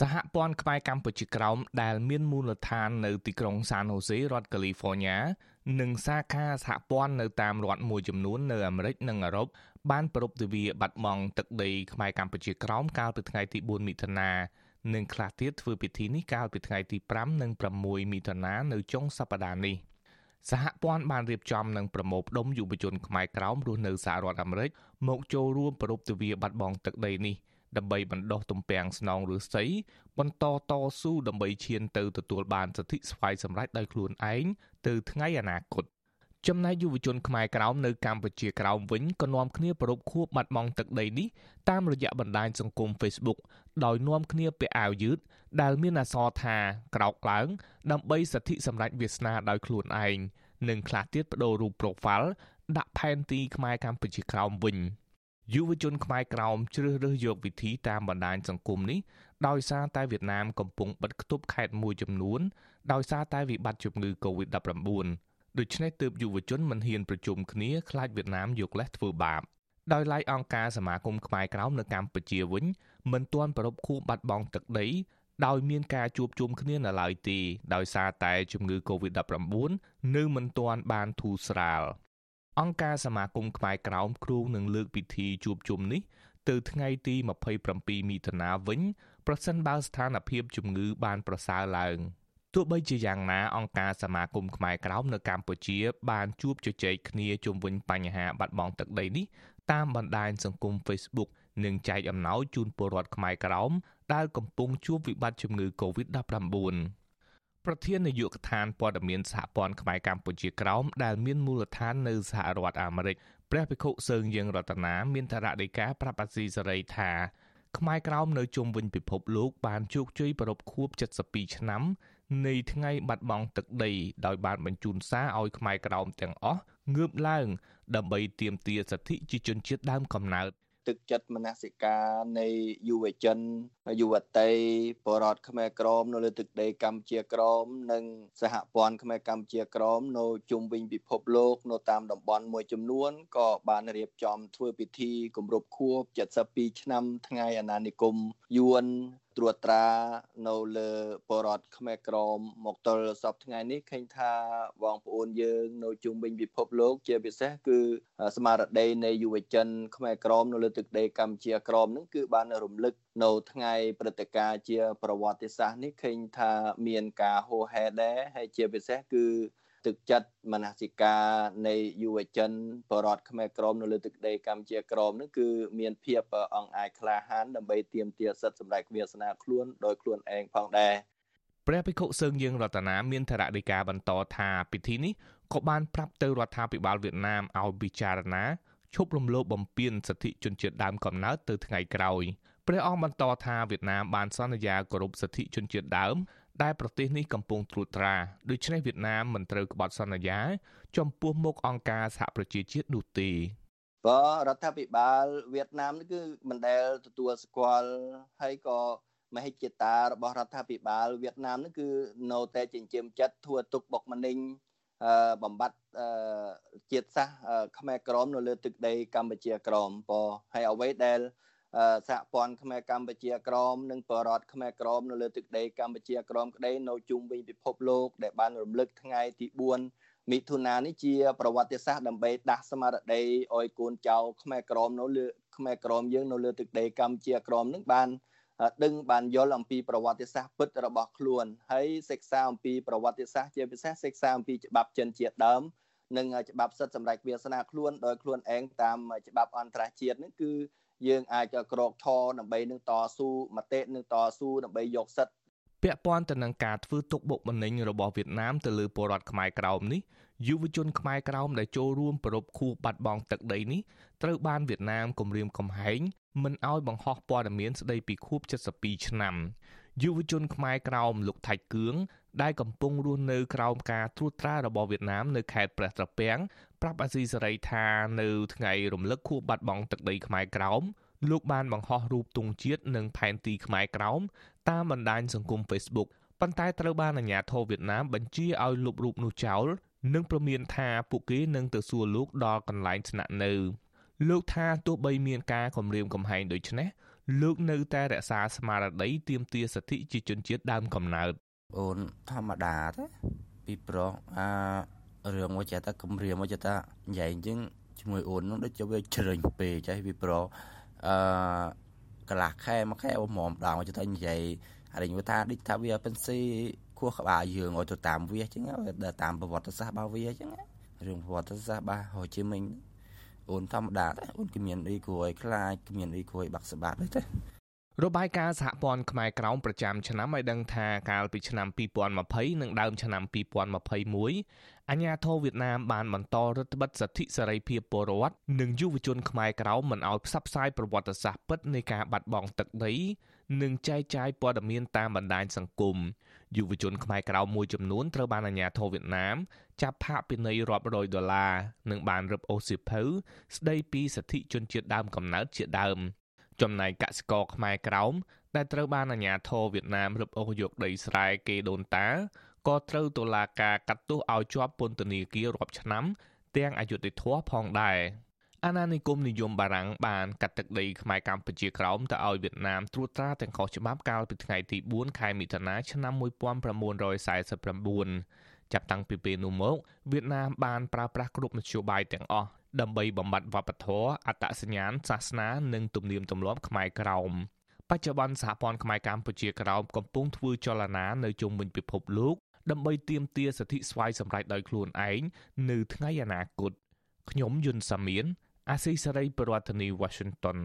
សហព័ន្ធខ្មែរកម្ពុជាក្រោមដែលមានមូលដ្ឋាននៅទីក្រុងសានហូសេរដ្ឋកាលីហ្វ័រញ៉ានិងសាខាសហព័ន្ធនៅតាមរដ្ឋមួយចំនួននៅអាមេរិកនិងអឺរ៉ុបបានប្រពៃទិវាបាត់បង់ទឹកដីខ្មែរកម្ពុជាក្រោមកាលពីថ្ងៃទី4មិថុនានិងខ្លះទៀតធ្វើពិធីនេះកាលពីថ្ងៃទី5និង6មិថុនានៅចុងសប្តាហ៍នេះសហព័ន្ធបានរៀបចំនិងប្រមូលផ្ដុំយុវជនខ្មែរក្រោមរស់នៅសហរដ្ឋអាមេរិកមកចូលរួមប្រពៃទិវាបាត់បង់ទឹកដីនេះ ដើម្បីបណ្ដុះទំពាំងស្នងឫស្សីបន្តតស៊ូដើម្បីឈានទៅទទួលបានសិទ្ធិស្វ័យសម្រេចដោយខ្លួនឯងទៅថ្ងៃអនាគតចំណែកយុវជនខ្មែរក្រោមនៅកម្ពុជាក្រោមវិញក៏នាំគ្នាប្រពខួបបាត់បង់ទឹកដីនេះតាមរយៈបណ្ដាញសង្គម Facebook ដោយនាំគ្នាពាក់អាវយឺតដែលមានអក្សរថាក្រោកឡើងដើម្បីសិទ្ធិសម្រេចវាសនាដោយខ្លួនឯងនិងខ្លះទៀតបដូររូប profile ដាក់ផែនទីខ្មែរកម្ពុជាក្រោមវិញ យុវជនខ្មែរក្រោមជ្រើសរើសយកវិធីតាមបណ្ដាញសង្គមនេះដោយសារតែវៀតណាមកំពុងបិទគប់ខេត្តមួយចំនួនដោយសារតែវិបត្តិជំងឺ Covid-19 ដូច្នេះទើបយុវជនមិនហ៊ានប្រជុំគ្នាខ្លាចវៀតណាមយកលេសធ្វើបាបដោយឡែកអង្គការសមាគមខ្មែរក្រោមនៅកម្ពុជាវិញមិនទាន់ប្រពខួបបាត់បង់ទឹកដីដោយមានការជួបជុំគ្នានៅឡើយទេដោយសារតែជំងឺ Covid-19 នៅមិនទាន់បានធូរស្រាល អង្គការសមាគមខ្មែរក្រោមគ្រូនឹងលើកពិធីជួបជុំនេះទៅថ្ងៃទី27មិថុនាវិញប្រសិនបើស្ថានភាពជំងឺបានប្រសើរឡើងទោះបីជាយ៉ាងណាអង្គការសមាគមខ្មែរក្រោមនៅកម្ពុជា បានជួបជជែកគ្នាជុំវិញបញ្ហាបាត់បង់ទឹកដីនេះតាមបណ្ដាញសង្គម Facebook និងចែកអំណោយជូនពលរដ្ឋខ្មែរក្រោមដែលកំពុងជួបវិបត្តិជំងឺ Covid-19 ប្រធាននាយកដ្ឋានព័ត៌មានសហព័ន្ធខ្មែរកម្ពុជាក្រោមដែលមានមូលដ្ឋាននៅសហរដ្ឋអាមេរិកព្រះភិក្ខុសើងយើងរតនាមានថារដីកាប្រាប់អាស៊ីសេរីថាខ្មែរក្រោមនៅជុំវិញពិភពលោកបានជោគជ័យប្រពខួប72ឆ្នាំនៃថ្ងៃបាត់បង់ទឹកដីដោយបានបញ្ជូនសារឲ្យខ្មែរក្រោមទាំងអស់ងើបឡើងដើម្បីទាមទារសិទ្ធិជាជនជាតិដើមកំណើត ទឹកចិត្តមនសិការនៃយុវជនយុវតីបរតខ្មែរក្រមនៅលើទឹកដីកម្ពុជាក្រម និងសហព័ន្ធខ្មែរកម្ពុជាក្រម នៅជុំវិញពិភពលោកនៅតាមតំបន់មួយចំនួនក៏បានរៀបចំធ្វើពិធីគម្រប់ខួប72ឆ្នាំថ្ងៃអាណានិគមយួន ត្រួតត្រានៅលើបរតខ្មែរក្រមមកទល់សពថ្ងៃនេះឃើញថាបងប្អូនយើង នៅជុំវិញពិភពលោក ជាពិសេសគឺស្មារតីនៃយុវជនខ្មែរក្រមនៅលើទឹកដីកម្ពុជាក្រមនឹងគឺបានរំលឹកនៅថ្ងៃព្រឹត្តិការណ៍ជាប្រវត្តិសាស្ត្រនេះឃើញថាមានការហូរហែដែរហើយជាពិសេសគឺ ទឹកចិត្តមនសិការនៃយុវជនបរតខ្មែរក្រមនៅលើទឹកដីកម្ពុជាក្រមនោះគឺមានភាពអង្អាចក្លាហានដើម្បីទាមទារសិទ្ធិសម្រេចវាសនាខ្លួនដោយខ្លួនឯងផងដែរព្រះភិក្ខុសើងយើងរតនាមានថរដីកាបន្តថាពិធីនេះក៏បានប្រាប់ទៅរដ្ឋាភិបាលវៀតណាមឲ្យពិចារណាឈប់រំលោភបំពានសិទ្ធិជនជាតិដើមកំណើតទៅថ្ងៃក្រោយព្រះអង្គបន្តថាវៀតណាមបានសន្យាគោរពសិទ្ធិជនជាតិដើម ដែលប្រទេសនេះកំពុងត្រួតត្រាដូច្នេះវៀតណាមមិនត្រូវក្បត់សន្យា ចំពោះមុខអង្គការសហប្រជាជាតិនោះទេបើរដ្ឋាភិបាលវៀតណាមនេះគឺមិនដែលទទួលស្គាល់ហើយក៏មហិច្ឆតារបស់រដ្ឋាភិបាលវៀតណាមនេះគឺនៅតែចិញ្ចើមចិត្តធ្វើទុកបុកម្នេញបំបត្តិជាតិសាសន៍ខ្មែរក្រមនៅលើទឹកដីកម្ពុជាក្រមបើហើយអ្វីដែល សហព័ន្ធខ្មែរកម្ពុជាក្រមនិងបរតខ្មែរក្រមនៅលើទឹកដីកម្ពុជាក្រមក្តីនៅជុំវិញពិភពលោកដែលបានរំលឹកថ្ងៃទី4មិថុនានេះជាប្រវត្តិសាស្ត្រដើម្បីដាស់ស្មារតីឲ្យកូនចៅខ្មែរក្រមនៅលើខ្មែរក្រមយើងនៅលើទឹកដីកម្ពុជាក្រមនឹងបានដឹងបានយល់អំពីប្រវត្តិសាស្ត្រពិតរបស់ខ្លួនហើយសិក្សាអំពីប្រវត្តិសាស្ត្រជាពិសេសសិក្សាអំពីច្បាប់ចិនជាតិដើមនិងច្បាប់សិទ្ធិសម្រេចវាសនាខ្លួនដោយខ្លួនឯងតាមច្បាប់អន្តរជាតិនេះគឺ យើងអាចក្រោកឈរដើម្បីនឹងតស៊ូមតិនឹងតស៊ូដើម្បីយកសិទ្ធិពាក់ព័ន្ធទៅនឹងការធ្វើទុកបុកម្នេញរបស់វៀតណាមទៅលើពលរដ្ឋខ្មែរក្រោមនេះយុវជនខ្មែរក្រោមដែលចូលរួមប្រពខួបបាត់បង់ទឹកដីនេះត្រូវបានវៀតណាមគំរាមកំហែងមិនឲ្យបង្ហោះព័ត៌មានស្ដីពីខួប72ឆ្នាំយុវជនខ្មែរក្រោមលោកថៃគឿង ដែលកំពុងរស់នៅក្រោមការត្រួតត្រារបស់វៀតណាមនៅខេត្តព្រះត្រពាំងប្រាប់អាស៊ីសេរីថានៅថ្ងៃរំលឹកខួបបាត់បង់ទឹកដីខ្មែរក្រោមលោកបានបង្ហោះរូបទង់ជាតិនិងផែនទីខ្មែរក្រោមតាមបណ្ដាញសង្គម Facebook ប៉ុន្តែត្រូវបានអាជ្ញាធរវៀតណាមបញ្ជាឲ្យលុបរូបនោះចោលនិងប្រមានថាពួកគេនឹងទៅសួរលោកដល់កន្លែងស្នាក់នៅលោកថាទោះបីមានការគំរាមកំហែងដូចនេះលោកនៅតែរក្សាស្មារតីទាមទារសិទ្ធិជាជនជាតិដើមកំណើត អូនធម្មតាទេពីប្រុសអារឿងមកចេះតែគម្រាមមកចេះតែនិយាយអញ្ចឹងជាមួយអូននោះដូចជាវាជ្រើញពេកចេះពីប្រុសអឺកន្លះខែមួយខែអូមម្ដងចេះតែនិយាយអានេះថាដូចថាវាពេនស៊ីខួរក្បាលយើងឲ្យទៅតាមវាអញ្ចឹងដើរតាមប្រវត្តិសាស្ត្ររបស់វាអញ្ចឹងរឿងប្រវត្តិសាស្ត្ររបស់ហូជីមិញអូនធម្មតាទេអូនគ្មានអីគួរឲ្យខ្លាចគ្មានអីគួរឲ្យបាក់ស្បាតទេ របាយការណ៍សហព័ន្ធខ្មែរក្រោមប្រចាំឆ្នាំឲ្យដឹងថាកាលពីឆ្នាំ2020និងដើមឆ្នាំ2021អាញាធរវៀតណាមបានបន្តរដ្ឋបិទសិទ្ធិសេរីភាពពលរដ្ឋនិងយុវជនខ្មែរក្រោមមិនឲ្យផ្សព្វផ្សាយប្រវត្តិសាស្ត្រពិតនៃការបាត់បង់ទឹកដីនិងចែកចាយព័ត៌មានតាមបណ្ដាញសង្គមយុវជនខ្មែរក្រៅមួយចំនួនត្រូវបានអាជ្ញាធរវៀតណាមចាប់ផាកពិន័យរាប់រយដុល្លារនិងបានរឹបអូសៀវភៅស្ដីពីសិទ្ធិជនជាតិដើមកំណើតជាដើម ចំណែកកសិករខ្មែរក្រោមដែលត្រូវបានអាជ្ញាធរវៀតណាមរឹបអូសយកដីស្រែគេដូនតាក៏ត្រូវតុលាការកាត់ទោសឲ្យជាប់ពន្ធនាគាររាប់ឆ្នាំ ទាំងអយុធធម៌ផងដែរអាណានិគមនិយមបារាំងបានកាត់ទឹកដីខ្មែរកម្ពុជាក្រោមទៅឲ្យវៀតណាមត្រួតត្រាទាំងខុសច្បាប់កាលពីថ្ងៃទី4ខែមិថុនាឆ្នាំ1949ចាប់តាំងពីពេលនោះមកវៀតណាមបានប្រើប្រាស់គ្រប់មធ្យោបាយទាំងអស់ ដើម្បីបំបត្តិវប្បធម៌អត្តសញ្ញាណសាសនានិងទំនៀមទម្លាប់ខ្មែរក្រោមបច្ចុប្បន្នសហព័ន្ធខ្មែរកម្ពុជាក្រោមកំពុងធ្វើចលនានៅជុំវិញពិភពលោកដើម្បីទាមទារសិទ្ធិស្វ័យសម្រេចដោយខ្លួនឯងនៅថ្ងៃអនាគតខ្ញុំយុនសាមៀនអាស៊ីសេរីប្រធានាធិបតី Washington